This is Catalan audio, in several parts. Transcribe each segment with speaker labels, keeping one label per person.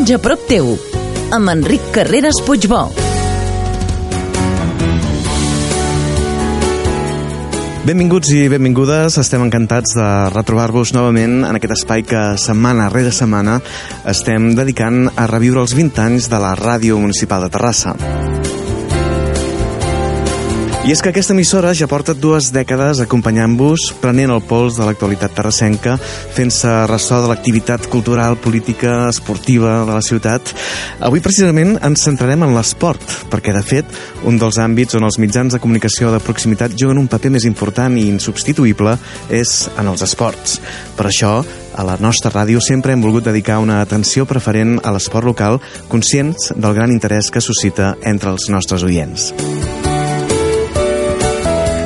Speaker 1: 20 anys a prop teu, amb Enric Carreras Puigbó.
Speaker 2: Benvinguts i benvingudes, estem encantats de retrobar-vos novament en aquest espai que setmana rere setmana estem dedicant a reviure els 20 anys de la Ràdio Municipal de Terrassa. I és que aquesta emissora ja porta dues dècades acompanyant-vos, prenent el pols de l'actualitat terrassenca, fent-se ressò de l'activitat cultural, política, esportiva de la ciutat. Avui precisament ens centrarem en l'esport, perquè de fet, un dels àmbits on els mitjans de comunicació de proximitat juguen un paper més important i insubstituïble és en els esports. Per això, a la nostra ràdio sempre hem volgut dedicar una atenció preferent a l'esport local, conscients del gran interès que suscita entre els nostres oients.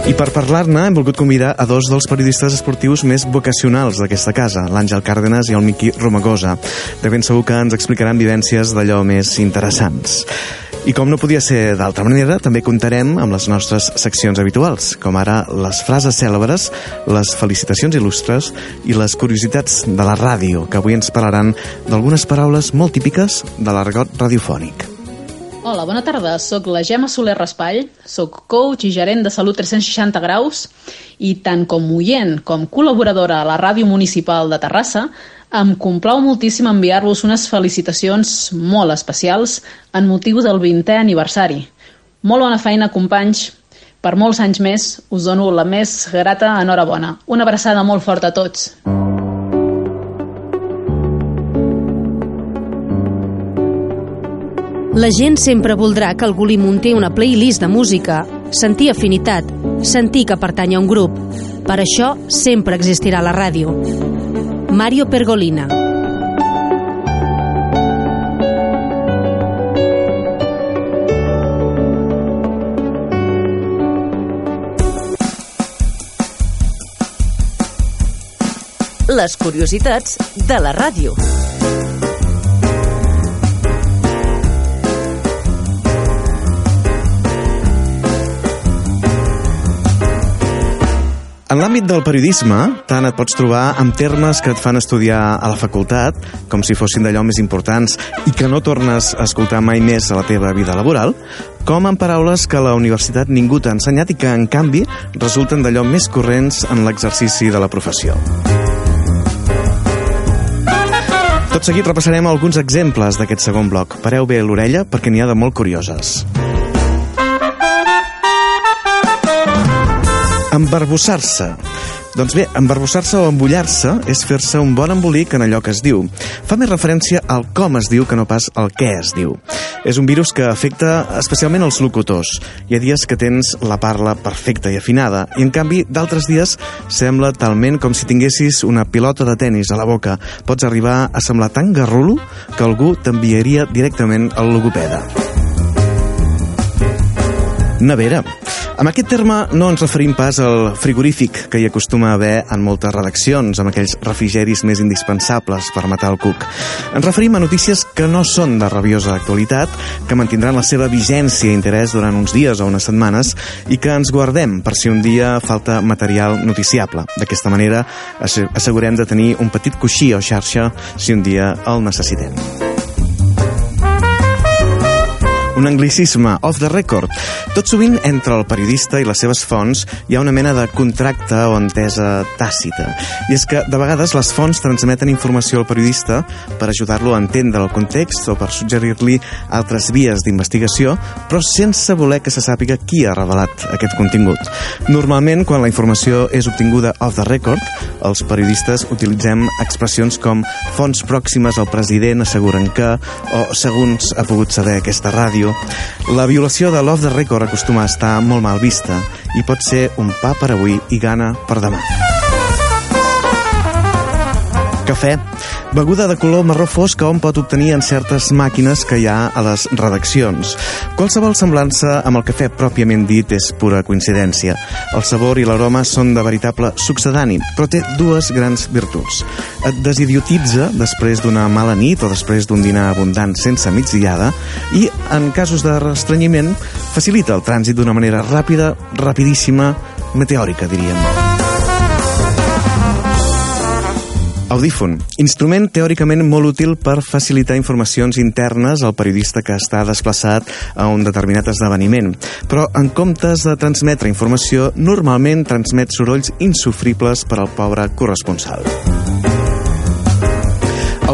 Speaker 2: I per parlar-ne hem volgut convidar a dos dels periodistes esportius més vocacionals d'aquesta casa, l'Àngel Cárdenas i el Miqui Romagosa. De ben segur que ens explicaran vivències d'allò més interessants. I com no podia ser d'altra manera, també comptarem amb les nostres seccions habituals, com ara les frases cèlebres, les felicitacions il·lustres i les curiositats de la ràdio, que avui ens parlaran d'algunes paraules molt típiques de l'argot radiofònic.
Speaker 3: Hola, bona tarda. Soc la Gemma Soler Raspall, soc coach i gerent de Salut 360 graus i tant com oient com col·laboradora a la Ràdio Municipal de Terrassa, em complau moltíssim enviar-vos unes felicitacions molt especials en motiu del 20è aniversari. Molt bona feina, companys. Per molts anys més us dono la més grata enhorabona. Una abraçada molt forta a tots.
Speaker 4: La gent sempre voldrà que algú li munti una playlist de música, sentir afinitat, sentir que pertany a un grup. Per això sempre existirà la ràdio. Mario Pergolina.
Speaker 1: Les curiositats de la ràdio.
Speaker 2: En l'àmbit del periodisme, tant et pots trobar amb termes que et fan estudiar a la facultat, com si fossin d'allò més importants i que no tornes a escoltar mai més a la teva vida laboral, com amb paraules que la universitat ningú t'ha ensenyat i que, en canvi, resulten d'allò més corrents en l'exercici de la professió. Tot seguit repassarem alguns exemples d'aquest segon bloc. Pareu bé l'orella perquè n'hi ha de molt curioses. Embarbussar-se. Doncs bé, embarbussar-se o embullar-se és fer-se un bon embolic en allò que es diu. Fa més referència al com es diu que no pas al què es diu. És un virus que afecta especialment els locutors. Hi ha dies que tens la parla perfecta i afinada, i en canvi d'altres dies sembla talment com si tinguessis una pilota de tennis a la boca. Pots arribar a semblar tan garrulo que algú t'enviaria directament al logopeda. Nevera. Amb aquest terme no ens referim pas al frigorífic que hi acostuma a haver en moltes redaccions, amb aquells refrigeris més indispensables per matar el cuc. Ens referim a notícies que no són de rabiosa actualitat, que mantindran la seva vigència i interès durant uns dies o unes setmanes i que ens guardem per si un dia falta material noticiable. D'aquesta manera assegurem de tenir un petit coixí o xarxa si un dia el necessitem. Un anglicisme off the record. Tot sovint, entre el periodista i les seves fonts, hi ha una mena de contracte o entesa tàcita. I és que, de vegades, les fonts transmeten informació al periodista per ajudar-lo a entendre el context o per suggerir-li altres vies d'investigació, però sense voler que se sàpiga qui ha revelat aquest contingut. Normalment, quan la informació és obtinguda off the record, els periodistes utilitzem expressions com fonts pròximes al president asseguren que, o segons ha pogut saber aquesta ràdio, la violació de l'off the record acostuma a estar molt mal vista i pot ser un pa per avui i gana per demà. Cafè. Beguda de color marró fosc que hom pot obtenir en certes màquines que hi ha a les redaccions. Qualsevol semblança amb el cafè pròpiament dit és pura coincidència. El sabor i l'aroma són de veritable succedani, però té dues grans virtuts. Et desidiotitza després d'una mala nit o després d'un dinar abundant sense migdiada i, en casos de restrenyiment, facilita el trànsit d'una manera ràpida, rapidíssima, meteòrica, diríem. Audífon, instrument teòricament molt útil per facilitar informacions internes al periodista que està desplaçat a un determinat esdeveniment. Però en comptes de transmetre informació, normalment transmet sorolls insufribles per al pobre corresponsal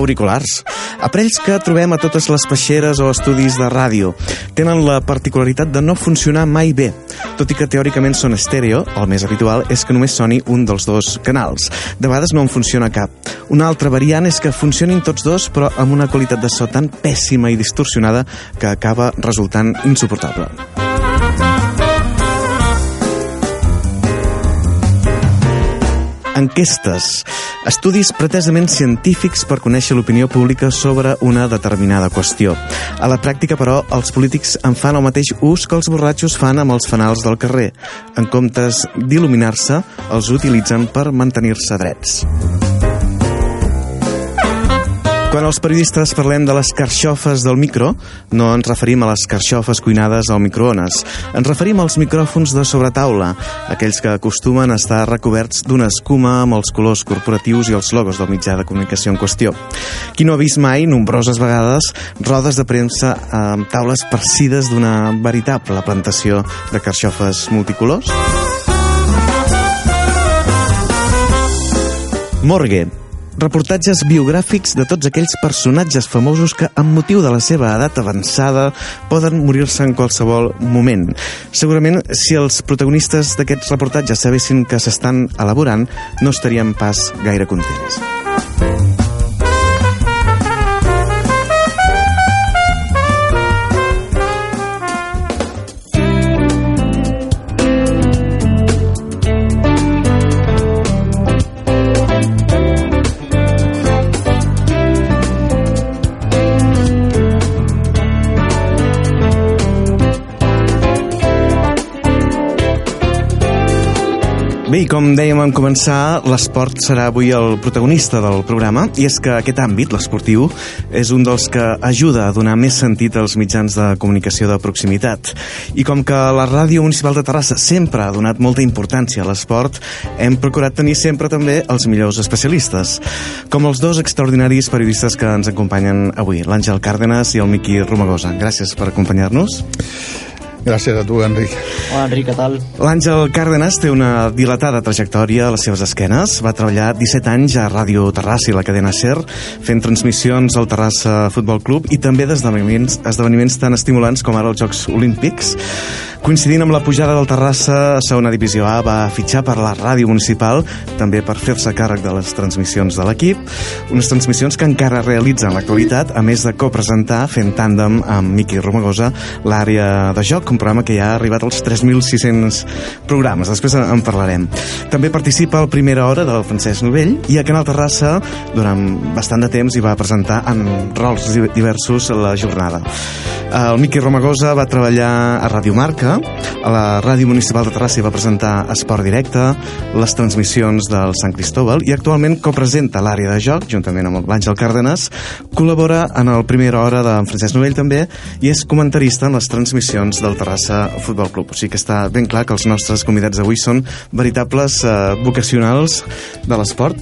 Speaker 2: auriculars. Aparells que trobem a totes les peixeres o estudis de ràdio. Tenen la particularitat de no funcionar mai bé. Tot i que teòricament són estèreo, el més habitual és que només soni un dels dos canals. De vegades no en funciona cap. Una altra variant és que funcionin tots dos, però amb una qualitat de so tan pèssima i distorsionada que acaba resultant insuportable. Enquestes, estudis pretesament científics per conèixer l'opinió pública sobre una determinada qüestió. A la pràctica, però, els polítics en fan el mateix ús que els borratxos fan amb els fanals del carrer. En comptes d'il·luminar-se, els utilitzen per mantenir-se drets. Quan els periodistes parlem de les carxofes del micro, no ens referim a les carxofes cuinades al microones. Ens referim als micròfons de sobretaula, aquells que acostumen a estar recoberts d'una escuma amb els colors corporatius i els logos del mitjà de comunicació en qüestió. Qui no ha vist mai, nombroses vegades, rodes de premsa amb taules persides d'una veritable plantació de carxofes multicolors? Morgue, reportatges biogràfics de tots aquells personatges famosos que, amb motiu de la seva edat avançada, poden morir-se en qualsevol moment. Segurament, si els protagonistes d'aquests reportatges sabessin que s'estan elaborant, no estarien pas gaire contents. Bé, com dèiem en començar, l'esport serà avui el protagonista del programa, i és que aquest àmbit, l'esportiu, és un dels que ajuda a donar més sentit als mitjans de comunicació de proximitat. I com que la Ràdio Municipal de Terrassa sempre ha donat molta importància a l'esport, hem procurat tenir sempre també els millors especialistes, com els dos extraordinaris periodistes que ens acompanyen avui, l'Àngel Càrdenas i el Miqui Romagosa. Gràcies per acompanyar-nos.
Speaker 5: Gràcies a tu, Enric.
Speaker 6: Hola, Enric, què tal?
Speaker 2: L'Àngel Cárdenas té una dilatada trajectòria a les seves esquenes. Va treballar 17 anys a Ràdio Terrassa i la cadena SER, fent transmissions al Terrassa Futbol Club i també d'esdeveniments esdeveniments tan estimulants com ara els Jocs Olímpics. Coincidint amb la pujada del Terrassa a segona divisió A, va fitxar per la ràdio municipal, també per fer-se càrrec de les transmissions de l'equip, unes transmissions que encara realitza en l'actualitat, a més de copresentar, fent tàndem amb Miqui Romagosa, l'àrea de joc, un programa que ja ha arribat als 3.600 programes. Després en parlarem. També participa a la primera hora del Francesc Novell i a Canal Terrassa durant bastant de temps hi va presentar en rols diversos la jornada. El Miqui Romagosa va treballar a Radio Marca, a la Ràdio Municipal de Terrassa hi va presentar Esport Directe, les transmissions del Sant Cristóbal i actualment copresenta l'àrea de joc, juntament amb l'Àngel Cárdenas, col·labora en el Primera Hora de Francesc Novell també i és comentarista en les transmissions del Terrassa Futbol Club. O sigui que està ben clar que els nostres convidats d'avui són veritables eh, vocacionals de l'esport.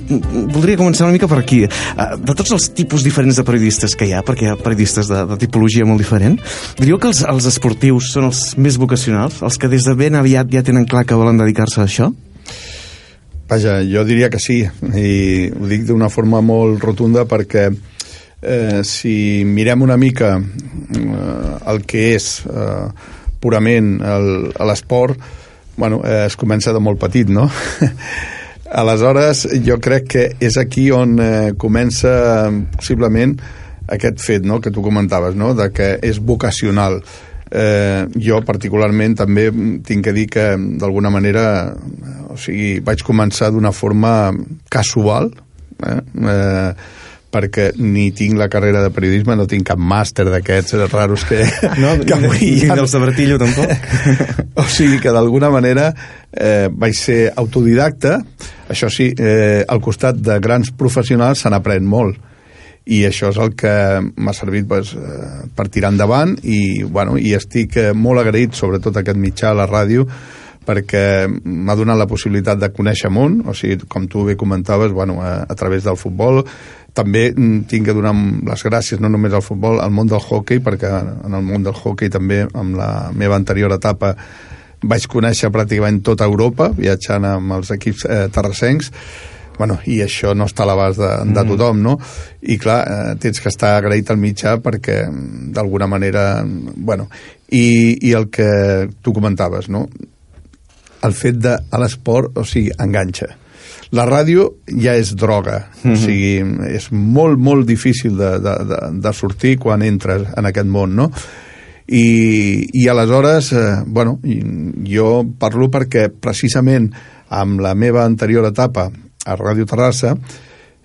Speaker 2: Voldria començar una mica per aquí. Eh, de tots els tipus diferents de periodistes que hi ha, perquè hi ha periodistes de, de tipologia molt diferent, diríeu que els, els esportius són els més vocacionals els que des de ben aviat ja tenen clar que volen dedicar-se a això?
Speaker 5: Vaja, jo diria que sí, i ho dic d'una forma molt rotunda perquè eh, si mirem una mica eh, el que és eh, purament l'esport, bueno, eh, es comença de molt petit, no? Aleshores, jo crec que és aquí on eh, comença possiblement aquest fet no?, que tu comentaves, no?, de que és vocacional eh, jo particularment també tinc que dir que d'alguna manera o sigui, vaig començar d'una forma casual eh? Eh, perquè ni tinc la carrera de periodisme, no tinc cap màster d'aquests raros que,
Speaker 2: no, que avui ni, ni del Sabertillo tampoc.
Speaker 5: O sigui que d'alguna manera eh, vaig ser autodidacta. Això sí, eh, al costat de grans professionals se n'aprèn molt. I això és el que m'ha servit pues, eh, per tirar endavant i, bueno, i estic eh, molt agraït, sobretot aquest mitjà, la ràdio, perquè m'ha donat la possibilitat de conèixer món, o sigui, com tu bé comentaves, bueno, a, a través del futbol, també mm, tinc que donar les gràcies no només al futbol, al món del hockey, perquè en el món del hockey també, amb la meva anterior etapa, vaig conèixer pràcticament tota Europa, viatjant amb els equips eh, terrassencs, bueno, i això no està a l'abast de, de
Speaker 2: Mm.
Speaker 5: tothom, no? I clar, eh, tens que estar agraït al mitjà perquè, d'alguna manera, bueno, i, i el que tu comentaves, no? El fet de a l'esport, o sigui, enganxa. La ràdio ja és droga, o sigui, és molt, molt difícil de, de, de, de sortir quan entres en aquest món, no? I, i aleshores, eh, bueno, jo parlo perquè precisament amb la meva anterior etapa a Ràdio Terrassa,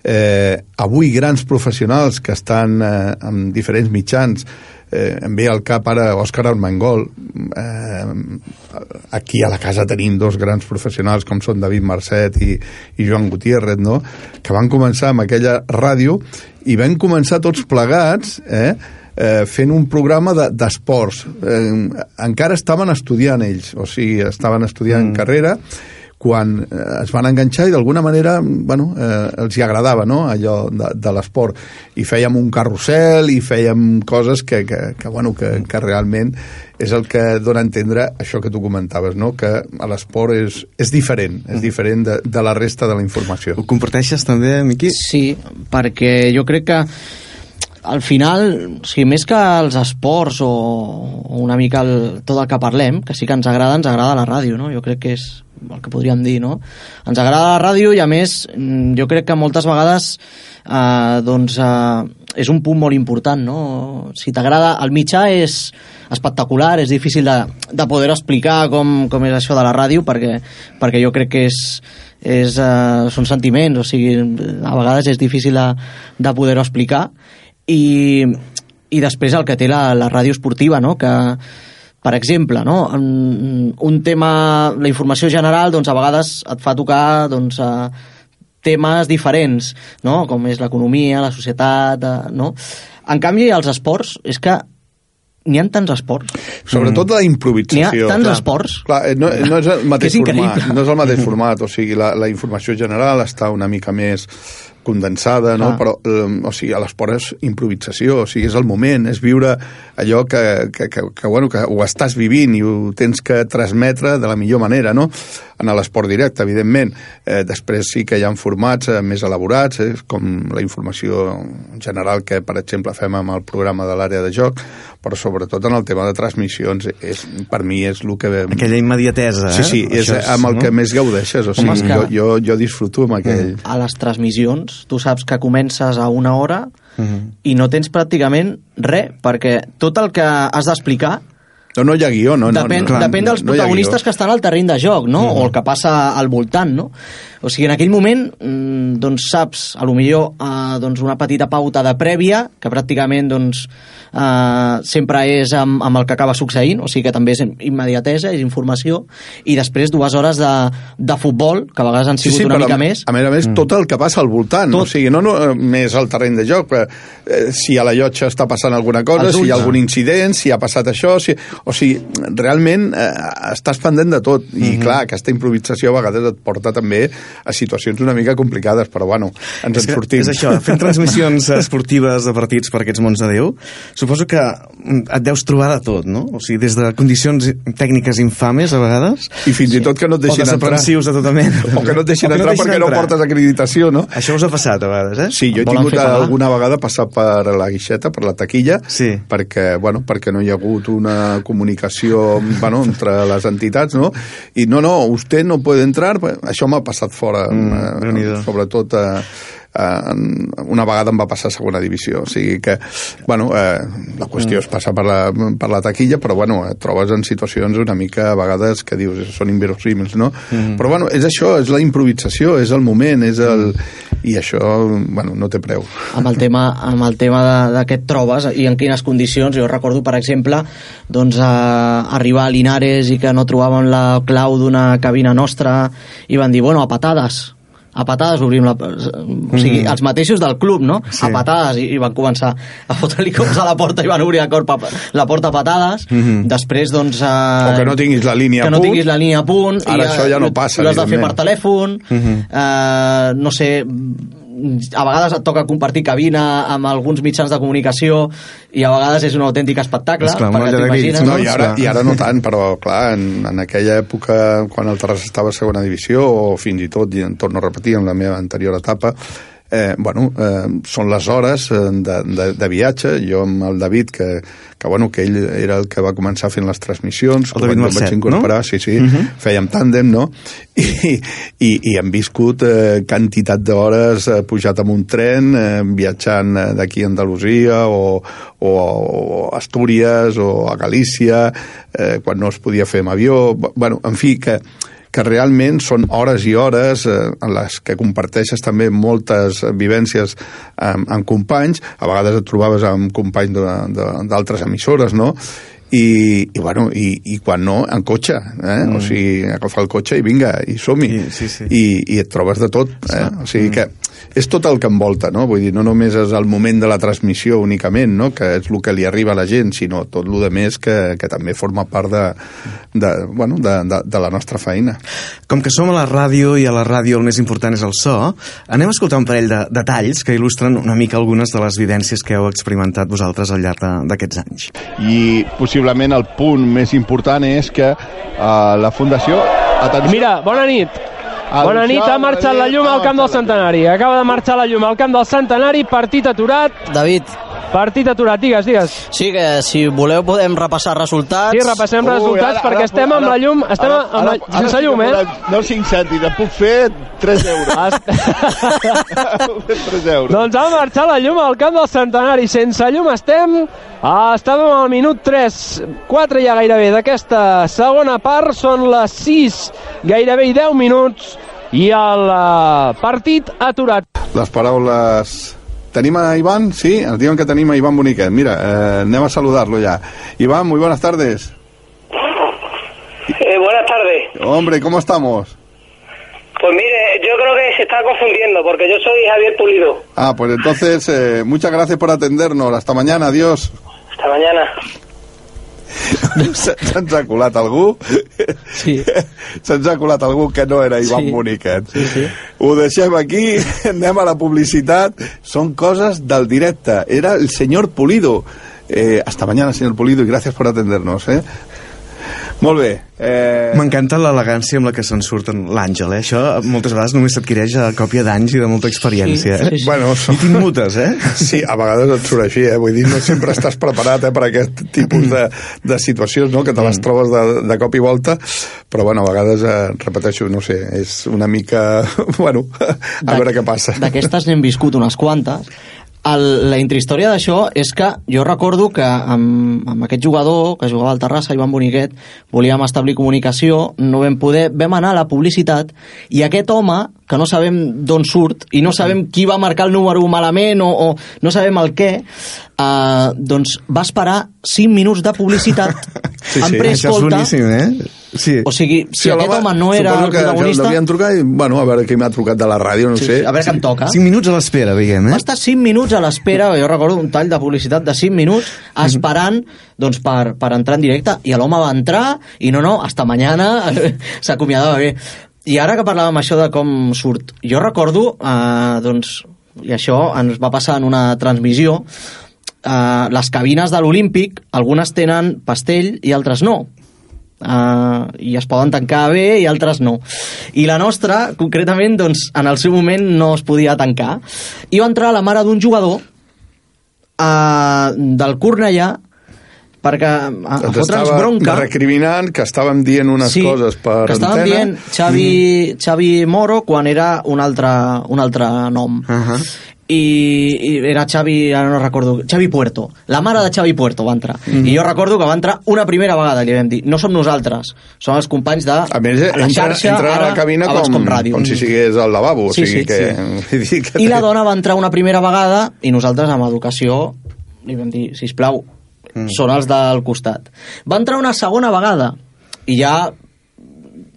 Speaker 5: eh, avui grans professionals que estan eh, en diferents mitjans, eh, em ve al cap ara Òscar Armengol, eh, aquí a la casa tenim dos grans professionals com són David Marcet i, i Joan Gutiérrez, no? que van començar amb aquella ràdio i van començar tots plegats eh, eh, fent un programa de- d'esports. De, eh, encara estaven estudiant ells, o sigui, estaven estudiant mm. carrera, quan eh, es van enganxar i d'alguna manera bueno, eh, els hi agradava no? allò de, de l'esport i fèiem un carrusel i fèiem coses que, que, que, bueno, que, que realment és el que dona a entendre això que tu comentaves, no? que a l'esport és, és diferent, és diferent de, de la resta de la informació.
Speaker 2: Ho comparteixes també, Miqui?
Speaker 6: Sí, perquè jo crec que al final, o sigui, més que els esports o, o una mica el, tot el que parlem, que sí que ens agrada, ens agrada la ràdio, no? Jo crec que és el que podríem dir, no? Ens agrada la ràdio i, a més, mm, jo crec que moltes vegades eh, doncs, eh, és un punt molt important, no? Si t'agrada... El mitjà és espectacular, és difícil de, de poder explicar com, com és això de la ràdio, perquè, perquè jo crec que és, és, uh, són sentiments, o sigui, a vegades és difícil de, de poder-ho explicar i, i després el que té la, la ràdio esportiva, no? que per exemple, no? un, tema, la informació general, doncs a vegades et fa tocar doncs, uh, temes diferents, no? com és l'economia, la societat, uh, no? En canvi, els esports, és que n'hi ha tants esports.
Speaker 5: Sobretot la improvisació.
Speaker 6: N'hi ha tants
Speaker 5: Clar.
Speaker 6: esports.
Speaker 5: Clar, eh, no, no és el mateix
Speaker 6: és
Speaker 5: format. No és el mateix format, o sigui, la, la informació general està una mica més condensada, no? Però eh, o sigui, a l'esport és improvisació, o sigui, és el moment, és viure allò que, que, que, que, bueno, que ho estàs vivint i ho tens que transmetre de la millor manera, no? En l'esport directe, evidentment. Eh, després sí que hi ha formats eh, més elaborats, eh, com la informació general que, per exemple, fem amb el programa de l'àrea de joc, però sobretot en el tema de transmissions, és, per mi és el que...
Speaker 2: Aquella immediatesa, eh?
Speaker 5: Sí, sí, és,
Speaker 2: Això
Speaker 5: amb el que més gaudeixes, o sigui,
Speaker 6: és que-
Speaker 5: jo, jo, jo disfruto amb aquell...
Speaker 6: a les transmissions, tu saps que comences a una hora
Speaker 2: Mhm.
Speaker 6: i no tens pràcticament res, perquè tot el que has d'explicar
Speaker 5: No, no hi ha guió, no, no,
Speaker 6: depèn,
Speaker 5: no, clar,
Speaker 6: depèn dels
Speaker 5: no
Speaker 6: protagonistes
Speaker 5: guió.
Speaker 6: que estan al terreny de joc, no? o el que passa al voltant, no? O sigui, en aquell moment, mm, doncs saps, a lo millor, eh, doncs una petita pauta de prèvia, que pràcticament, doncs, eh, sempre és amb, amb el que acaba succeint, o sigui que també és immediatesa, és informació, i després dues hores de, de futbol, que a vegades han sigut una
Speaker 5: però
Speaker 6: mica
Speaker 5: a,
Speaker 6: més.
Speaker 5: A més a més, tot el que passa al voltant.
Speaker 6: Tot.
Speaker 5: O sigui, no només al terreny de joc, però, eh, si a la llotja està passant alguna cosa, si hi ha algun incident, si ha passat això... Si... O sigui, realment eh, estàs pendent de tot. I, clar, aquesta improvisació a vegades et porta també a situacions una mica complicades, però, bueno, ens
Speaker 2: És,
Speaker 5: en sortim.
Speaker 2: és això, fent transmissions esportives de partits per aquests mons de Déu, suposo que mm, et deus trobar de tot, no? O sigui, des de condicions tècniques infames, a vegades,
Speaker 5: I fins i tot que no et
Speaker 2: o
Speaker 5: deixin entrar.
Speaker 2: desaprensius de tota mena.
Speaker 5: O que no et deixin
Speaker 2: O que
Speaker 5: entrar
Speaker 2: deixin
Speaker 5: perquè no
Speaker 2: entrar.
Speaker 5: portes acreditació, no?
Speaker 2: Això us ha passat, a vegades, eh?
Speaker 5: Sí, jo he tingut alguna vegada passar per la guixeta, per la taquilla,
Speaker 2: Sí.
Speaker 5: perquè, bueno, perquè no hi ha hagut una comunicació bueno, entre les entitats, no? I no, no, usted no puede entrar, això m'ha passat fora,
Speaker 2: Mm,
Speaker 5: eh, sobretot eh, eh, una vegada em va passar a segona divisió, o sigui que, bueno, eh, la qüestió és passar per la, per la taquilla, però, bueno, et trobes en situacions una mica, a vegades, que dius, són inverosímils, no? Però, bueno, és això, és la improvisació, és el moment, és el... I això, bueno, no té preu.
Speaker 6: amb el tema, amb el tema de, de què et trobes i en quines condicions. Jo recordo, per exemple, doncs, a, arribar a Linares i que no trobàvem la clau d'una cabina nostra i van dir, bueno, a patades. A patades obrim la... O sigui, els mateixos del club, no?
Speaker 2: Sí.
Speaker 6: A patades, i, i van començar a fotre-li cops a la porta i van obrir la, corpa, la porta a patades. Després, doncs... Eh,
Speaker 5: O que no tinguis la línia
Speaker 6: que
Speaker 5: a
Speaker 6: no
Speaker 5: punt.
Speaker 6: tinguis la línia a punt.
Speaker 5: Ara
Speaker 6: i,
Speaker 5: això ja no passa,
Speaker 6: L'has de fer per telèfon. eh, no sé, a vegades et toca compartir cabina amb alguns mitjans de comunicació i a vegades és un autèntic espectacle.
Speaker 2: Esclar,
Speaker 6: perquè
Speaker 2: grits,
Speaker 5: No, i ara, i ara no tant, però clar, en, en aquella època, quan el Terrassa estava a segona divisió, o fins i tot, i en torno a repetir, en la meva anterior etapa, eh, bueno, eh, són les hores eh, de, de, de viatge. Jo amb el David, que, que, bueno, que ell era el que va començar fent les transmissions,
Speaker 2: El David Marcet,
Speaker 5: vaig incorporar,
Speaker 2: no?
Speaker 5: sí, sí, uh -huh. fèiem tàndem, no? I, i, i hem viscut eh, quantitat d'hores eh, pujat amb un tren, eh, viatjant eh, d'aquí a Andalusia o, o, o a Astúries o a Galícia, eh, quan no es podia fer amb avió... Bueno, en fi, que, que realment són hores i hores eh, en les que comparteixes també moltes vivències amb, amb companys, a vegades et trobaves amb companys d'altres emissores, no?, i, i, bueno, i, i quan no, en cotxe, eh? Mm. o sigui, agafar el cotxe i vinga, i som-hi,
Speaker 2: I- sí, sí.
Speaker 5: I, i et trobes de tot, eh? o sigui que és tot el que envolta, no? Vull dir, no només és el moment de la transmissió únicament, no? que és el que li arriba a la gent, sinó tot el de més que, que també forma part de, de, bueno, de, de, de la nostra feina.
Speaker 2: Com que som a la ràdio i a la ràdio el més important és el so, anem a escoltar un parell de detalls que il·lustren una mica algunes de les vivències que heu experimentat vosaltres al llarg d'aquests anys.
Speaker 7: i possiblement el punt més important és que uh, la Fundació... Atenció,
Speaker 8: Mira, bona nit. Bona nit, ha marxat la llum al camp del Centenari. Acaba de marxar la llum al camp del Centenari, partit aturat,
Speaker 9: David,
Speaker 8: partit aturat, digues, digues.
Speaker 9: sí que si voleu podem repassar resultats.
Speaker 8: Sí, repassem resultats perquè estem amb la llum, estem amb la, sense llum, eh?
Speaker 7: No 5 cèntims, et puc fer 3 euros.
Speaker 8: Est-
Speaker 7: 3 euros.
Speaker 8: doncs ha marxat la llum al camp del Centenari. Sense llum estem... Ah, estàvem al minut 3, 4 ja gairebé d'aquesta segona part. Són les 6, gairebé i 10 minuts i el eh, partit aturat.
Speaker 5: Les paraules... Tenim a Iván? Sí, ens diuen que tenim a Iván Boniquet. Mira, eh, anem a saludarlo ya. Iván, muy buenas tardes.
Speaker 10: Eh, buenas tardes.
Speaker 5: Hombre, ¿cómo estamos?
Speaker 10: Pues mire, yo creo que se está confundiendo porque yo soy Javier Pulido.
Speaker 5: Ah, pues entonces, eh, muchas gracias por atendernos. Hasta mañana, adiós.
Speaker 10: Hasta mañana.
Speaker 5: Se- Se'ns ha colat algú?
Speaker 6: Sí.
Speaker 5: Se'ns ha colat algú que no era Ivan
Speaker 6: Sí.
Speaker 5: Boniquet.
Speaker 6: Sí, sí.
Speaker 5: Ho deixem aquí, anem a la publicitat. Són coses del directe. Era el señor Pulido. Eh, hasta mañana, señor Pulido, y gracias por atendernos. Eh? Molt bé. Eh...
Speaker 2: M'encanta l'elegància amb la que se'n surt l'Àngel, eh? Això moltes vegades només s'adquireix a còpia d'anys i de molta experiència,
Speaker 6: Sí,
Speaker 2: eh?
Speaker 6: sí, sí.
Speaker 5: Bueno,
Speaker 2: I t'immutes, eh?
Speaker 5: Sí, a vegades et surt així, eh? Vull dir, no sempre estàs preparat eh, per aquest tipus de, de situacions, no?, que te les trobes de, de cop i volta, però, bueno, a vegades, eh, repeteixo, no sé, és una mica... Bueno, a veure què passa.
Speaker 6: D'aquestes n'hem viscut unes quantes. El, la intrahistòria d'això és que jo recordo que amb, amb aquest jugador que jugava al Terrassa, Ivan Boniquet, volíem establir comunicació, no vam poder, vam anar a la publicitat i aquest home, que no sabem d'on surt i no sabem qui va marcar el número malament o, o no sabem el què, eh, doncs va esperar 5 minuts de publicitat
Speaker 2: Sí,
Speaker 6: en
Speaker 2: sí, això és
Speaker 6: preescolta
Speaker 2: boníssim, eh? Sí.
Speaker 6: o sigui, si aquest home no era
Speaker 5: suposo
Speaker 6: el
Speaker 5: que,
Speaker 6: protagonista
Speaker 5: Que devien trucar i, bueno, a veure qui m'ha trucat de la ràdio, no
Speaker 6: sí,
Speaker 5: sé.
Speaker 6: sí, a veure què em toca
Speaker 2: 5 minuts a l'espera, diguem,
Speaker 6: Va
Speaker 2: eh?
Speaker 6: estar 5 minuts a l'espera, jo recordo un tall de publicitat de 5 minuts, esperant doncs, per, per entrar en directe, i l'home va entrar, i no, no, hasta mañana s'acomiadava bé. I ara que parlàvem això de com surt, jo recordo, eh, doncs, i això ens va passar en una transmissió, eh, les cabines de l'Olímpic, algunes tenen pastell i altres no. Uh, i es poden tancar bé i altres no i la nostra, concretament doncs, en el seu moment no es podia tancar i va entrar la mare d'un jugador uh, del Cornellà perquè a, a
Speaker 5: Ens
Speaker 6: fotre'ns bronca
Speaker 5: recriminant que estàvem dient unes coses per
Speaker 6: que estàvem
Speaker 5: antena.
Speaker 6: dient Xavi, Xavi Moro quan era un altre, un altre nom
Speaker 2: Uh -huh.
Speaker 6: i, i era Xavi, ara no recordo, Xavi Puerto. La mare de Xavi Puerto va entrar.
Speaker 5: Mhm.
Speaker 6: I jo recordo que va entrar una primera vegada, li vam dir, no som nosaltres, són els companys de
Speaker 5: A més,
Speaker 6: la
Speaker 5: entra,
Speaker 6: xarxa,
Speaker 5: entra a la cabina
Speaker 6: abans
Speaker 5: com,
Speaker 6: ràdio.
Speaker 5: com si sigués al lavabo.
Speaker 6: Sí,
Speaker 5: o sigui
Speaker 6: sí,
Speaker 5: que,
Speaker 6: sí.
Speaker 5: que
Speaker 6: I la dona va entrar una primera vegada i nosaltres amb educació li vam dir, sisplau, mm. són els del costat. Va entrar una segona vegada i ja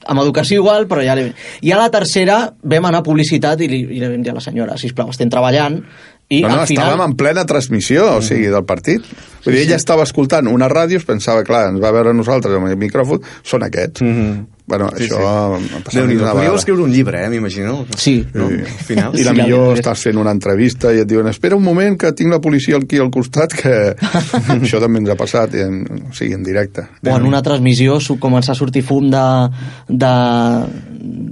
Speaker 6: amb educació igual, però ja li... I a la tercera vam anar a publicitat i li, i li vam dir a la senyora, sisplau, estem treballant, i
Speaker 5: no, no,
Speaker 6: al final...
Speaker 5: estàvem en plena transmissió, o sigui, del partit. Vull dir, ella estava escoltant una ràdio, es pensava, clar, ens va veure nosaltres amb el micròfon, són aquests. Mm -hmm. Bueno,
Speaker 2: Sí,
Speaker 5: això
Speaker 2: sí.
Speaker 5: ha passat una vegada.
Speaker 2: escriure un llibre, eh, m'imagino.
Speaker 6: Sí.
Speaker 2: No?
Speaker 5: Sí.
Speaker 2: Al final.
Speaker 5: I la
Speaker 6: Sí,
Speaker 5: millor
Speaker 6: veritat.
Speaker 5: estàs fent una entrevista i et diuen espera un moment que tinc la policia aquí al costat que això també ens ha passat en, o sigui, en directe
Speaker 6: o en una transmissió començar a sortir fum de, de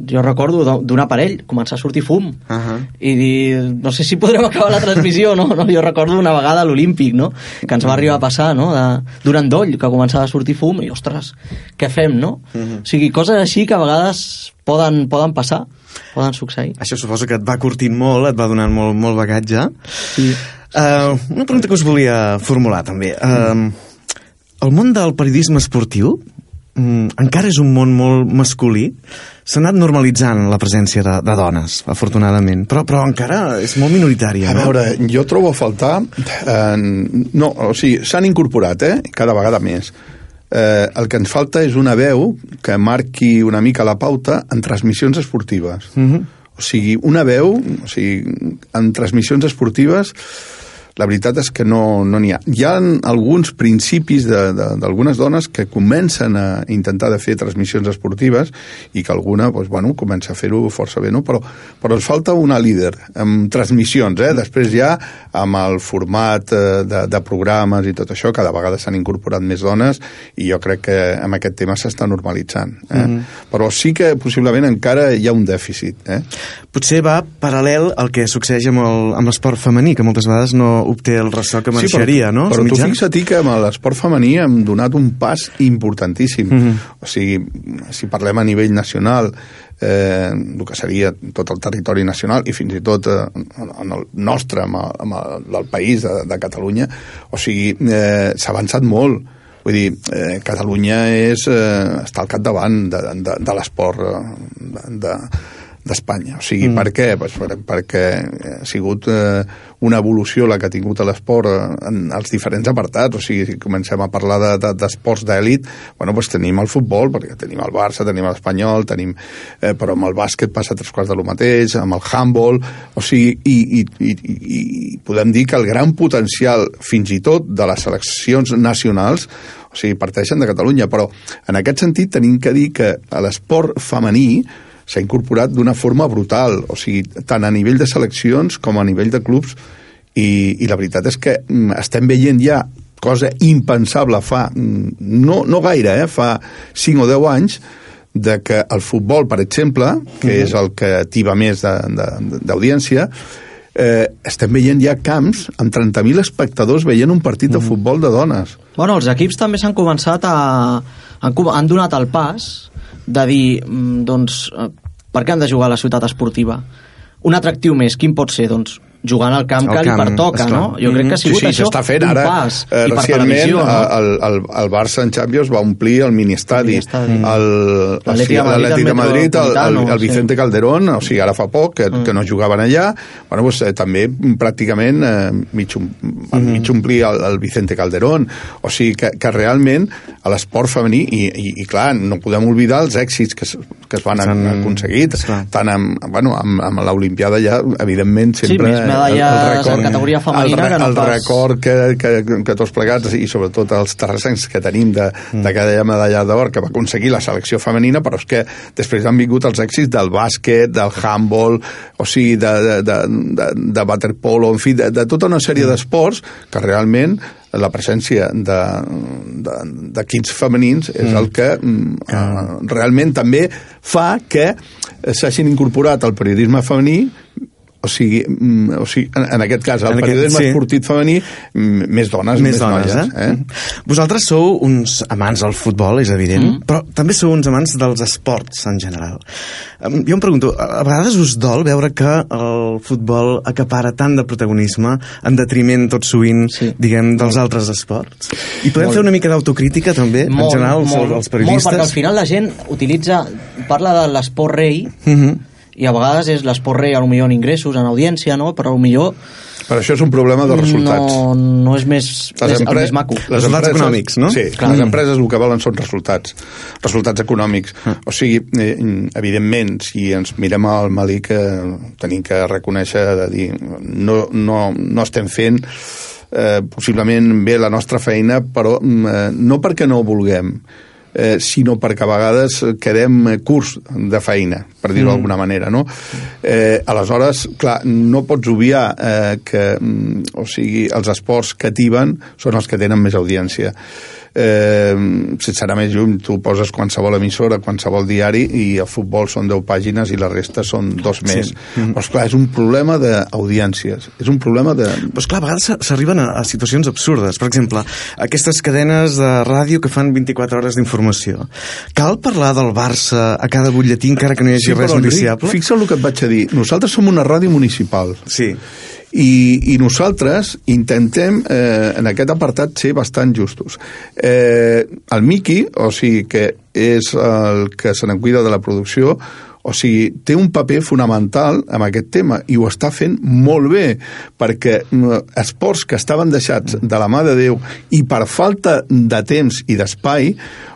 Speaker 6: jo recordo d'un aparell començar a sortir fum
Speaker 2: Uh -huh.
Speaker 6: i dir, no sé si podrem acabar la transmissió no? no jo recordo una vegada a l'Olímpic no? que ens va arribar a passar no? d'un endoll que començava a sortir fum i ostres, què fem no? o sigui, coses així que a vegades poden, poden passar poden succeir
Speaker 2: Això suposo que et va curtint molt, et va donant molt, molt bagatge.
Speaker 6: sí.
Speaker 2: Uh, una pregunta que us volia formular, també. Uh, el món del periodisme esportiu mm, encara és un món molt masculí. S'ha anat normalitzant la presència de, de dones, afortunadament, però, però encara és molt minoritària.
Speaker 5: A
Speaker 2: no?
Speaker 5: veure, jo trobo a faltar... Eh, no, o sigui, s'han incorporat, eh? Cada vegada més. Eh, el que ens falta és una veu que marqui una mica la pauta en transmissions esportives.
Speaker 2: Mm -hmm.
Speaker 5: O sigui, una veu, o sigui, en transmissions esportives, la veritat és que no n'hi no ha. Hi ha alguns principis de- de- d'algunes dones que comencen a intentar de fer transmissions esportives i que alguna, doncs, bueno, comença a fer-ho força bé, no? Però, però ens falta una líder amb transmissions, eh? Després ja, amb el format eh, de, de programes i tot això, cada vegada s'han incorporat més dones i jo crec que amb aquest tema s'està normalitzant. Eh? Mm -hmm. Però sí que possiblement encara hi ha un dèficit. Eh?
Speaker 2: Potser va paral·lel al que succeeix amb l'esport femení, que moltes vegades no obté el ressò que mereixeria,
Speaker 5: però,
Speaker 2: no?
Speaker 5: Però tu fixa't que amb l'esport femení hem donat un pas importantíssim.
Speaker 2: Mhm.
Speaker 5: O sigui, si parlem a nivell nacional, eh, el que seria tot el territori nacional i fins i tot eh, en el nostre, amb el, amb el, el país de, de Catalunya, o sigui, eh, s'ha avançat molt. Vull dir, eh, Catalunya és, eh, està al capdavant de, de, de l'esport eh, de, de, d'Espanya. O sigui, mm. per què? Pues per, perquè ha sigut eh, una evolució la que ha tingut l'esport en els diferents apartats. O sigui, si comencem a parlar de- de- d'esports de, d'èlit, bueno, pues tenim el futbol, perquè tenim el Barça, tenim l'Espanyol, tenim... Eh, però amb el bàsquet passa tres quarts de lo mateix, amb el handball... O sigui, i, i, i, i, i podem dir que el gran potencial, fins i tot, de les seleccions nacionals o sigui, parteixen de Catalunya, però en aquest sentit tenim que dir que l'esport femení s'ha incorporat d'una forma brutal, o sigui, tant a nivell de seleccions com a nivell de clubs, i, i la veritat és que mm, estem veient ja cosa impensable fa, mm, no, no gaire, eh, fa 5 o 10 anys, de que el futbol, per exemple, que és el que tiba més d'audiència, eh, estem veient ja camps amb 30.000 espectadors veient un partit de futbol de dones.
Speaker 6: Bueno, els equips també s'han començat a... Han, han donat el pas de dir, mm, doncs, eh, per què han de jugar a la ciutat esportiva? Un atractiu més, quin pot ser? Doncs jugant al camp que li
Speaker 2: camp,
Speaker 6: pertoca,
Speaker 2: esclar.
Speaker 6: no? Jo crec que ha
Speaker 5: Sí,
Speaker 6: sigut
Speaker 5: sí,
Speaker 6: això
Speaker 5: s'està fent
Speaker 6: un
Speaker 5: ara.
Speaker 6: pas.
Speaker 5: Eh,
Speaker 6: I per
Speaker 5: recentment,
Speaker 6: televisió, no?
Speaker 5: eh, el, el, el Barça en Champions va omplir el mini-estadi.
Speaker 6: Mini-estadi.
Speaker 5: El-
Speaker 6: L'Atlètic de
Speaker 5: sí,
Speaker 6: Madrid, el
Speaker 5: de Madrid, el, el, el Vicente Calderón, o sigui, ara fa poc, que, que no jugaven allà, bueno, doncs, eh, també pràcticament eh, mig, om- mig omplir el, el Vicente Calderón. O sigui, que, que realment a l'esport femení, i, i, i clar, no podem oblidar els èxits que, que es van
Speaker 2: S'han-
Speaker 5: aconseguit,
Speaker 2: esclar.
Speaker 5: tant amb, bueno, amb, amb l'Olimpiada ja, evidentment, sempre...
Speaker 6: més medalles en categoria femenina
Speaker 5: el,
Speaker 6: que no
Speaker 5: el
Speaker 6: pas-
Speaker 5: record que, que, que tots plegats i sobretot els terrassencs que tenim de,
Speaker 6: Mm.
Speaker 5: de cada medalla d'or que va aconseguir la selecció femenina però és que després han vingut els èxits del bàsquet, del handball o sigui, de, de, de, de, de waterpolo, en fi, de, de tota una
Speaker 6: Mm.
Speaker 5: sèrie d'esports que realment la presència de, de, d'equips femenins és el que mm, eh, realment també fa que s'hagin incorporat al periodisme femení o sigui, mm, o sigui en, en aquest cas, el
Speaker 2: En aquest-
Speaker 5: periodisme
Speaker 2: sí.
Speaker 5: esportiu femení, mm, més dones,
Speaker 2: més dones,
Speaker 5: noies.
Speaker 2: eh? Vosaltres sou uns amants del futbol, és evident, mm. però també sou uns amants dels esports en general. Jo em pregunto, a vegades us dol veure que el futbol acapara tant de protagonisme en detriment tot sovint,
Speaker 6: Sí.
Speaker 2: diguem, dels altres esports? I podem
Speaker 6: Molt.
Speaker 2: fer una mica d'autocrítica també, en general, els, els
Speaker 6: molt,
Speaker 2: periodistes?
Speaker 6: perquè al final la gent utilitza, parla de l'esport rei,
Speaker 2: Mhm.
Speaker 6: I a vegades és l'esport rei, millor en ingressos, en audiència, no? però millor
Speaker 5: Per això és un problema de resultats.
Speaker 6: No, no és més,
Speaker 5: Les
Speaker 6: és el
Speaker 5: empre-
Speaker 6: més maco.
Speaker 5: les
Speaker 2: Resultats
Speaker 5: empreses-
Speaker 2: econòmics, no?
Speaker 5: Sí,
Speaker 6: Clar.
Speaker 5: les empreses el que volen són resultats, resultats econòmics.
Speaker 2: Ah.
Speaker 5: O sigui, eh, evidentment, si ens mirem al Malik, eh, tenim que reconèixer de dir, no, no, no estem fent eh, possiblement bé la nostra feina, però mm, eh, no perquè no ho vulguem, eh, sinó perquè a vegades quedem eh, curts de feina, per dir-ho
Speaker 2: Mm.
Speaker 5: d'alguna manera, no? Eh, aleshores, clar, no pots obviar eh, que, mm, o sigui, els esports que tiben són els que tenen més audiència. Eh, sense anar més lluny, tu poses qualsevol emissora, qualsevol diari i el futbol són 10 pàgines i la resta són dos més.
Speaker 2: Mm.
Speaker 5: Però, esclar, és un problema d'audiències. És un problema de...
Speaker 2: Però, esclar, a vegades s'arriben a, a situacions absurdes. Per exemple, aquestes cadenes de ràdio que fan 24 hores d'informació. Cal parlar del Barça a cada butlletí encara que no hi hagi res
Speaker 5: però, Enric,
Speaker 2: noticiable?
Speaker 5: Fixa't el que et vaig a dir. Nosaltres som una ràdio municipal.
Speaker 2: Sí.
Speaker 5: I, i nosaltres intentem eh, en aquest apartat ser bastant justos. Eh, el Miqui, o sigui que és el que se n'en cuida de la producció, o sigui, té un paper fonamental en aquest tema i ho està fent molt bé perquè mm, esports que estaven deixats de la mà de Déu i per falta de temps i d'espai,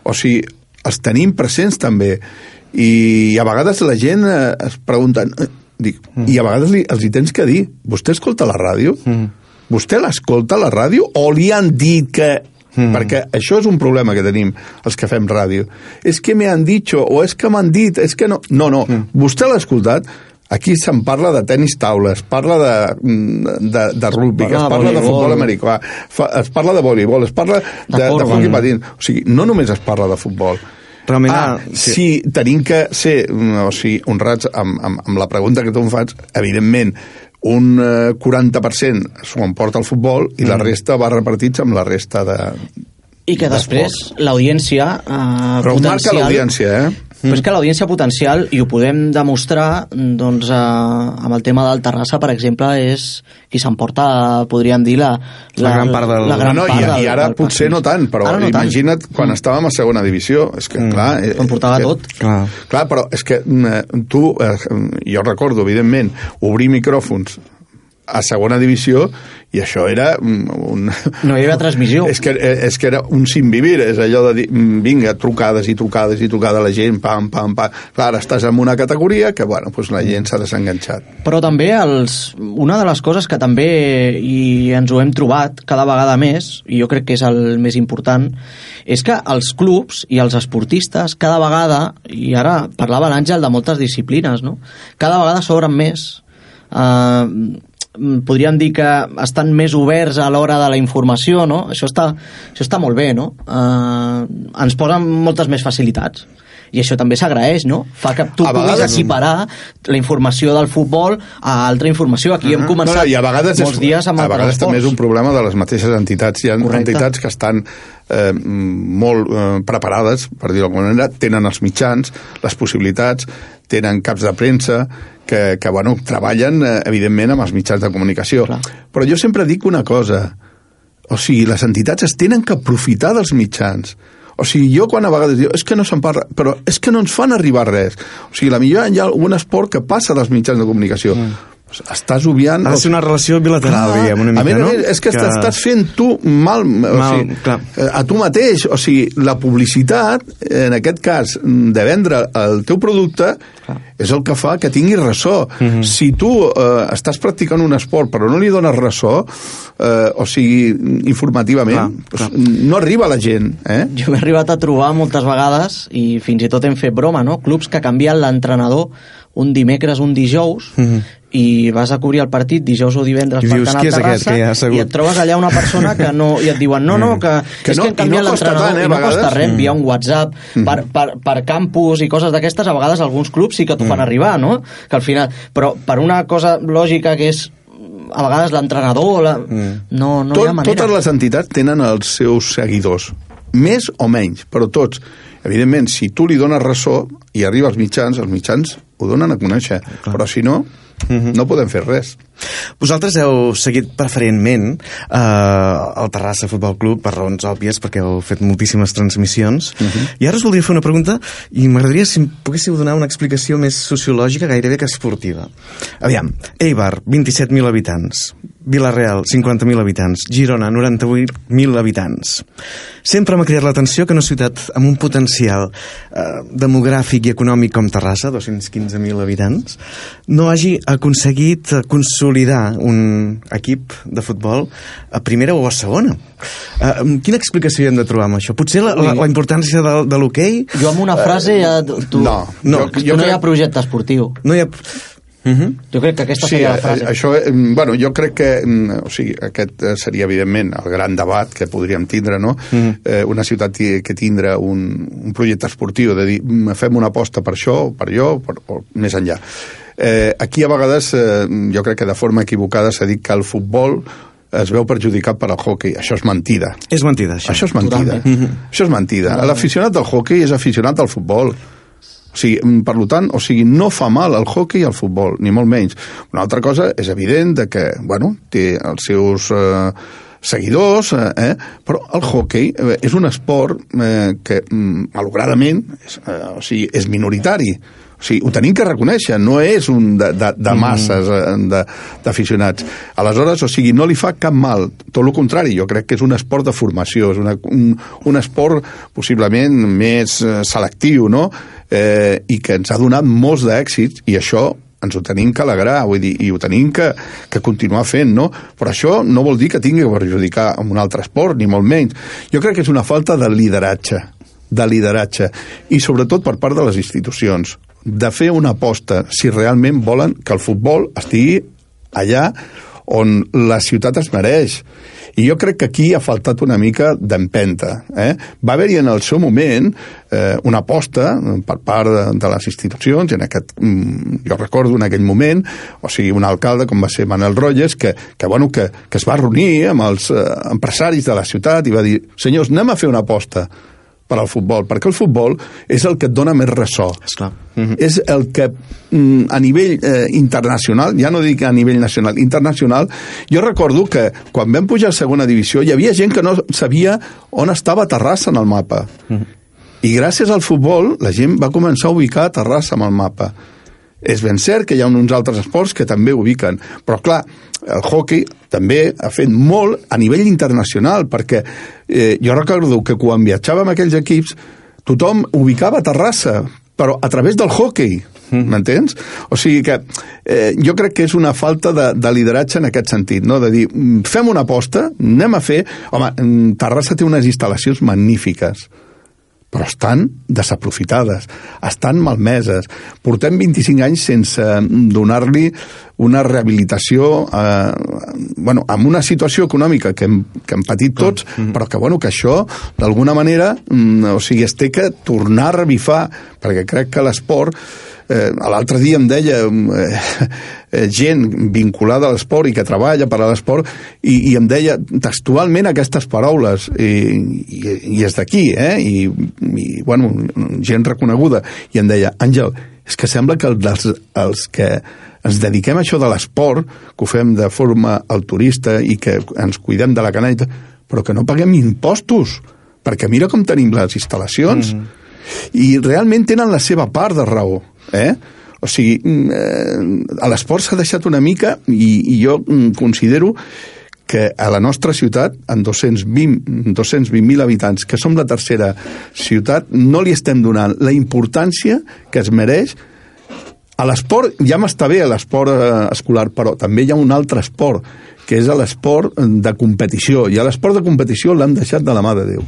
Speaker 5: o sigui, els tenim presents també i a vegades la gent eh, es pregunta eh, dic, mm. i a vegades li, els hi tens que dir vostè escolta la ràdio? Mm. vostè l'escolta la ràdio o li han dit que Mm. perquè això és un problema que tenim els que fem ràdio és que me han dicho o és que m'han dit és que no, no, no, mm. vostè l'ha escoltat aquí se'n parla de tenis taula es parla de, mm, de, de rugby es
Speaker 6: de
Speaker 5: parla de futbol americà fa, es parla de voleibol es parla de, de
Speaker 6: corba.
Speaker 5: hockey patins o sigui, no només es parla de futbol
Speaker 2: Realment,
Speaker 5: ah,
Speaker 2: ah,
Speaker 5: sí. sí, tenim que ser mm, o sigui, honrats amb, amb, amb la pregunta que tu em fas, evidentment, un eh, 40% s'ho emporta el futbol i la resta va repartits amb la resta de...
Speaker 6: I que després l'audiència eh,
Speaker 5: Però ho marca
Speaker 6: potencial...
Speaker 5: l'audiència, eh?
Speaker 6: Però és que l'audiència potencial, i ho podem demostrar doncs, eh, amb el tema del Terrassa, per exemple, és qui s'emporta, podríem dir, la,
Speaker 2: La gran part del-
Speaker 6: la gran
Speaker 5: no, no,
Speaker 6: part
Speaker 5: i,
Speaker 6: del,
Speaker 5: I ara
Speaker 6: del
Speaker 5: potser
Speaker 6: pastís.
Speaker 5: no tant, però
Speaker 6: Ara no tant.
Speaker 5: imagina't quan estàvem a segona divisió. És que, clar... eh,
Speaker 6: Ho emportava
Speaker 5: que-
Speaker 6: tot.
Speaker 2: Clar.
Speaker 5: Clar, però és que mm, tu, eh, jo recordo, evidentment, obrir micròfons a segona divisió i això era mm, un...
Speaker 6: No hi havia transmissió.
Speaker 5: És que, eh, és que era un sin vivir, és allò de dir, mm, vinga, trucades i trucades i trucada a la gent, pam, pam, pam. Clar, ara estàs en una categoria que, bueno, doncs la gent s'ha desenganxat.
Speaker 6: Però també els, una de les coses que també i ens ho hem trobat cada vegada més, i jo crec que és el més important, és que els clubs i els esportistes cada vegada, i ara parlava l'Àngel de moltes disciplines, no? cada vegada s'obren més. Uh, podríem dir que estan més oberts a l'hora de la informació, no? Això està, això està molt bé, no? Uh, ens posen moltes més facilitats i això també s'agraeix, no? Fa que tu
Speaker 5: A
Speaker 6: puguis
Speaker 5: vegades-
Speaker 6: equiparar la informació del futbol a altra informació. Aquí hem començat
Speaker 5: no, I a vegades,
Speaker 6: molts
Speaker 5: és,
Speaker 6: dies amb
Speaker 5: a vegades també és un problema de les mateixes entitats. Hi ha
Speaker 6: Correcte.
Speaker 5: entitats que estan eh, molt eh, preparades, per dir-ho d'alguna manera, tenen els mitjans, les possibilitats, tenen caps de premsa, que, que bueno, treballen, eh, evidentment, amb els mitjans de comunicació.
Speaker 6: Clar.
Speaker 5: Però jo sempre dic una cosa, o sigui, les entitats es tenen que aprofitar dels mitjans. O sigui, jo quan a vegades diu, és que no se'n parla, però és que no ens fan arribar res. O sigui, la millor hi ha algun esport que passa dels mitjans de comunicació. Mm. Estàs obviant...
Speaker 2: Ha de ser una relació bilateral,
Speaker 5: Clar,
Speaker 2: diguem, una mica,
Speaker 5: a més
Speaker 2: no?
Speaker 5: a més, és que,
Speaker 2: Que-
Speaker 5: estàs fent tu mal, o
Speaker 2: Mal,
Speaker 5: sigui,
Speaker 2: clar.
Speaker 5: eh, a tu mateix. O sigui, la publicitat, en aquest cas, de vendre el teu producte, és el que fa que tingui ressò.
Speaker 2: Mhm.
Speaker 5: Si tu eh, estàs practicant un esport però no li dones ressò, eh, o sigui, informativament,
Speaker 2: Clar,
Speaker 5: doncs, no arriba a la gent. Eh?
Speaker 6: Jo m'he arribat a trobar moltes vegades i fins i tot hem fet broma, no? Clubs que canvien l'entrenador un dimecres, un dijous,
Speaker 2: Mhm.
Speaker 6: I vas a cobrir el partit dijous o divendres
Speaker 2: I
Speaker 6: per
Speaker 2: dius, "Qui és aquest?
Speaker 6: Terrassa
Speaker 2: assegut?"
Speaker 6: i et trobes allà una persona que no... i et diuen, no, no, que,
Speaker 5: Que
Speaker 6: és
Speaker 5: no-
Speaker 6: que
Speaker 5: i
Speaker 6: canviat
Speaker 5: no costa
Speaker 6: l'entrenador
Speaker 5: tant, eh,
Speaker 6: i
Speaker 5: a
Speaker 6: no costa res enviar un WhatsApp per, per, per campus i coses d'aquestes, a vegades alguns clubs sí que t'ho fan arribar, no? Que al final... Però per una cosa lògica que és a vegades l'entrenador la... no, no hi ha
Speaker 5: Tot,
Speaker 6: manera.
Speaker 5: totes les entitats tenen els seus seguidors, més o menys, però tots. Evidentment, si tu li dones ressò i arriba als mitjans, els mitjans ho donen a conèixer, però si no, no podem fer res.
Speaker 2: Vosaltres heu seguit preferentment eh, el Terrassa Futbol Club per raons òbvies, perquè heu fet moltíssimes transmissions. I ara us voldria fer una pregunta i m'agradaria si em poguéssiu donar una explicació més sociològica gairebé que esportiva. Aviam, Eibar, 27.000 habitants. Vilareal, 50.000 habitants. Girona, 98.000 habitants. Sempre m'ha cridat l'atenció que una ciutat amb un potencial eh, demogràfic i econòmic com Terrassa, 215.000 habitants, no hagi aconseguit consolidar un equip de futbol a primera o a segona. Eh, quina explicació hi hem de trobar amb això? Potser la, la, la importància de, de l'hoquei...
Speaker 6: Jo amb una frase ja... Tu,
Speaker 5: No,
Speaker 2: no,
Speaker 6: tu
Speaker 5: jo
Speaker 6: no hi
Speaker 5: crec-
Speaker 6: ha projecte esportiu.
Speaker 2: No hi ha... Uh -huh.
Speaker 6: Jo crec que aquesta
Speaker 5: Sí,
Speaker 6: seria la
Speaker 5: eh,
Speaker 6: frase.
Speaker 5: això, eh, bueno, jo crec que, mm, o sigui, aquest eh, seria evidentment el gran debat que podríem tindre, no?
Speaker 2: Mm.
Speaker 5: Eh, una ciutat que tindrà un, un projecte esportiu, de dir, mm, fem una aposta per això, per allò, per, o més enllà. Eh, aquí a vegades, eh, jo crec que de forma equivocada s'ha dit que el futbol es veu perjudicat per al hockey. Això és mentida.
Speaker 2: És mentida, això.
Speaker 5: Això és mentida.
Speaker 2: Totalment.
Speaker 5: Això és mentida. L'aficionat del hockey és aficionat al futbol. O sigui, mm, per tant, o sigui, no fa mal el hockey al futbol, ni molt menys. Una altra cosa és evident de que, bueno, té els seus eh, seguidors, eh, eh, però el hockey eh, és un esport eh, que, mm, malauradament, és, eh, o sigui, és minoritari. O sigui, ho tenim que reconèixer, no és un de, de, de masses eh, d'aficionats. Aleshores, o sigui, no li fa cap mal, tot el contrari, jo crec que és un esport de formació, és una, un, un esport possiblement més eh, selectiu, no?, eh, i que ens ha donat molts d'èxits, i això ens ho tenim que alegrar, vull dir, i ho tenim que, que continuar fent, no? Però això no vol dir que tingui que perjudicar amb un altre esport, ni molt menys. Jo crec que és una falta de lideratge, de lideratge, i sobretot per part de les institucions, de fer una aposta si realment volen que el futbol estigui allà on la ciutat es mereix. I jo crec que aquí ha faltat una mica d'empenta. Eh? Va haver-hi en el seu moment eh, una aposta per part de, de les institucions, en aquest, mm, jo recordo en aquell moment, o sigui, un alcalde com va ser Manuel Roges, que, que, bueno, que, que es va reunir amb els eh, empresaris de la ciutat i va dir, senyors, anem a fer una aposta per al futbol, perquè el futbol és el que et dona més ressò.
Speaker 2: Esclar.
Speaker 5: És el que mm, a nivell eh, internacional, ja no dic a nivell nacional, internacional, jo recordo que quan vam pujar a segona divisió hi havia gent que no sabia on estava Terrassa en el mapa. I gràcies al futbol la gent va començar a ubicar Terrassa amb el mapa. És ben cert que hi ha uns altres esports que també ubiquen, però clar, el hockey també ha fet molt a nivell internacional, perquè eh, jo recordo que quan viatjava amb aquells equips tothom ubicava Terrassa, però a través del hockey, m'entens? O sigui que eh, jo crec que és una falta de, de lideratge en aquest sentit, no? de dir, mm, fem una aposta, anem a fer... Home, mm, Terrassa té unes instal·lacions magnífiques, però estan desaprofitades, estan malmeses. Portem 25 anys sense donar-li una rehabilitació eh, bueno, amb una situació econòmica que hem, que hem patit tots, però que, bueno, que això, d'alguna manera, mm, o sigui, es té que tornar a revifar, perquè crec que l'esport eh, l'altre dia em deia eh, eh, gent vinculada a l'esport i que treballa per a l'esport i, i em deia textualment aquestes paraules i, i, i és d'aquí eh? I, i bueno, gent reconeguda i em deia, Àngel, és que sembla que els, els que ens dediquem a això de l'esport, que ho fem de forma altruista i que ens cuidem de la canalla, però que no paguem impostos, perquè mira com tenim les instal·lacions, mm -hmm. i realment tenen la seva part de raó, eh? O sigui, mm, eh, a l'esport s'ha deixat una mica, i, i jo mm, considero que a la nostra ciutat, 220 220.000 habitants, que som la tercera ciutat, no li estem donant la importància que es mereix a l'esport ja m'està bé l'esport eh, escolar, però també hi ha un altre esport, que és l'esport de competició, i a l'esport de competició l'han deixat de la mà de Déu.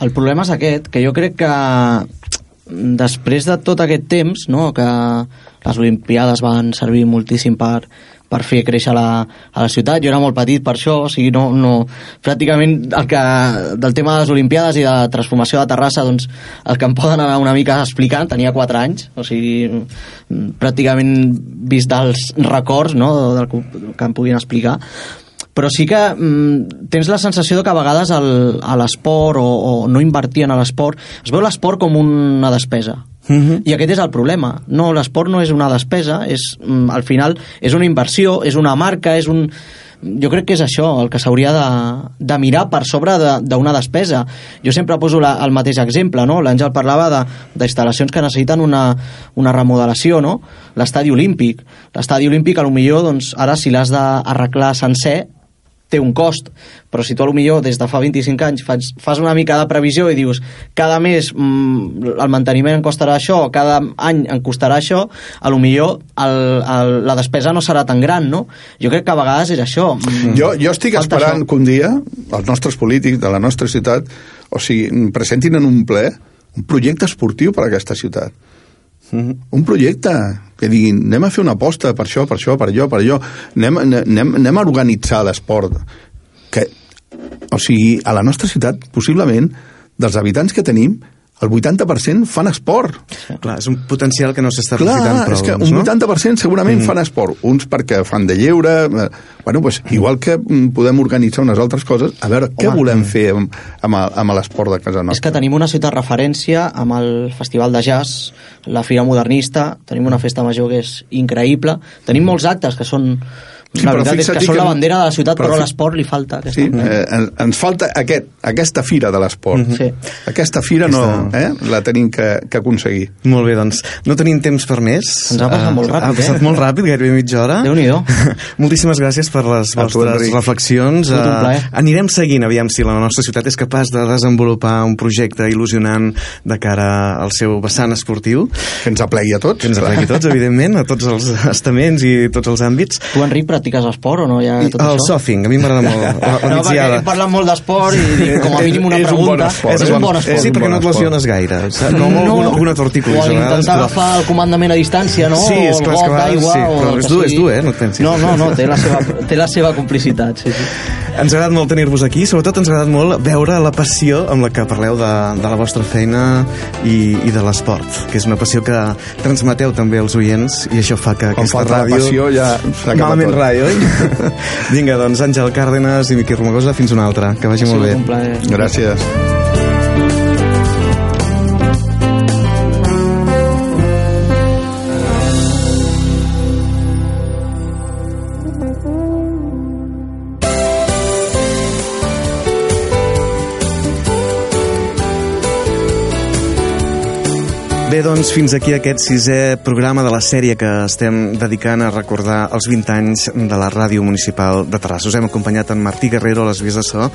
Speaker 6: El problema és aquest, que jo crec que després de tot aquest temps, no, que les Olimpiades van servir moltíssim per, per fer créixer la, a la ciutat. Jo era molt petit per això, o sigui, no, no, pràcticament el que, del tema de les Olimpiades i de la transformació de Terrassa, doncs, el que em poden anar una mica explicant, tenia 4 anys, o sigui, pràcticament vist dels records, no?, del que em puguin explicar, però sí que mm, tens la sensació de que a vegades el, a l'esport o, o no invertir en l'esport es veu l'esport com una despesa
Speaker 2: Mm -hmm.
Speaker 6: i aquest és el problema no, l'esport no és una despesa és, mm, al final és una inversió, és una marca és un... jo crec que és això el que s'hauria de, de mirar per sobre d'una de, despesa. Jo sempre poso la, el mateix exemple, no? L'Àngel parlava de- d'instal·lacions que necessiten una, una remodelació, no? L'estadi olímpic. L'estadi olímpic, a lo millor, doncs, ara si l'has d'arreglar sencer, té un cost, però si tu millor des de fa 25 anys fas, fas una mica de previsió i dius cada mes mm, el manteniment em costarà això, cada any em costarà això, a lo millor el, el, la despesa no serà tan gran, no? Jo crec que a vegades és això. Mm,
Speaker 5: Jo, jo estic
Speaker 6: falta
Speaker 5: esperant
Speaker 6: això.
Speaker 5: que un dia els nostres polítics de la nostra ciutat o sigui, presentin en un ple un projecte esportiu per a aquesta ciutat. Un projecte que diguin, anem a fer una aposta per això, per això, per allò, per allò, anem, anem, anem a organitzar l'esport. Que, o sigui, a la nostra ciutat, possiblement, dels habitants que tenim, el 80% fan esport.
Speaker 2: Clar, és un potencial que no s'està aprofitant prou.
Speaker 5: és que
Speaker 2: doncs,
Speaker 5: un
Speaker 2: no?
Speaker 5: 80% segurament mm. fan esport. Uns perquè fan de lleure... eh, Bueno, pues, igual que mm, podem organitzar unes altres coses, a veure què
Speaker 6: Home.
Speaker 5: volem fer amb, amb, amb l'esport de casa nostra.
Speaker 6: És que tenim una ciutat referència amb el Festival de Jazz, la Fira Modernista, tenim una festa major que és increïble, tenim molts actes que són...
Speaker 5: Sí,
Speaker 6: la veritat és
Speaker 5: fixa't
Speaker 6: que són
Speaker 5: que-
Speaker 6: la bandera de la ciutat,
Speaker 5: però
Speaker 6: però, a l'esport li falta. Aquesta.
Speaker 5: Sí, eh, ens, falta aquest, aquesta fira de l'esport.
Speaker 6: Sí.
Speaker 5: Aquesta fira no, eh, la tenim que, que aconseguir.
Speaker 2: Molt bé, doncs no tenim temps per més.
Speaker 6: Ens ha passat
Speaker 2: Eh,
Speaker 6: molt ràpid,
Speaker 2: Ha passat
Speaker 6: eh?
Speaker 2: molt ràpid, gairebé mitja hora.
Speaker 6: Déu-n'hi-do.
Speaker 2: Moltíssimes gràcies per les
Speaker 5: A tu,
Speaker 2: vostres
Speaker 5: Enric.
Speaker 2: reflexions.
Speaker 6: Tot un plaer.
Speaker 2: anirem seguint, aviam si la nostra ciutat és capaç de desenvolupar un projecte il·lusionant de cara al seu vessant esportiu,
Speaker 5: Que ens aplegui a tots.
Speaker 2: que ens aplegui tots, evidentment, a tots els estaments i tots els àmbits.
Speaker 6: Tu, Enric, practiques esport o no? Ja,
Speaker 2: I
Speaker 6: tot
Speaker 2: el
Speaker 6: això?
Speaker 2: surfing, a mi m'agrada molt. La, la
Speaker 6: No, perquè parlat molt d'esport i dic, com a mínim una
Speaker 5: És un bon
Speaker 6: pregunta.
Speaker 5: esport,
Speaker 6: és,
Speaker 5: és
Speaker 6: un bon esport.
Speaker 2: Sí, perquè no et lesiones gaire. saps? No, no, alguna, alguna tortícolis.
Speaker 6: O intentar
Speaker 2: però-
Speaker 6: agafar el comandament a distància, no?
Speaker 2: Sí, és clar, és
Speaker 6: got
Speaker 2: que a vegades
Speaker 6: d'aigua,
Speaker 2: sí, però és dur, és dur, eh? No pensis.
Speaker 6: No, no, no, té la seva, té la seva complicitat, sí, sí.
Speaker 2: Ens ha agradat molt tenir-vos aquí, sobretot ens ha agradat molt veure la passió amb la que parleu de, de la vostra feina i, i de l'esport, que és una passió que transmeteu també als oients i això fa que
Speaker 5: Quan
Speaker 2: aquesta
Speaker 5: falta la
Speaker 2: ràdio...
Speaker 5: passió ja s'acaba
Speaker 2: Malament ràdio, oi? Vinga, doncs Àngel Càrdenas i Miqui Romagosa, fins una altra. Que vagi
Speaker 6: Ha
Speaker 2: molt bé.
Speaker 5: Gràcies.
Speaker 2: Doncs fins aquí aquest sisè programa de la sèrie que estem dedicant a recordar els 20 anys de la Ràdio Municipal de Terrassa. Us hem acompanyat en Martí Guerrero a les vies de so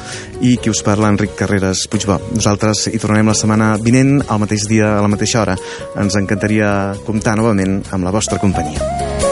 Speaker 2: i qui us parla, Enric Carreras Puigbó. Nosaltres hi tornarem la setmana vinent, al mateix dia, a la mateixa hora. Ens encantaria comptar novament amb la vostra companyia.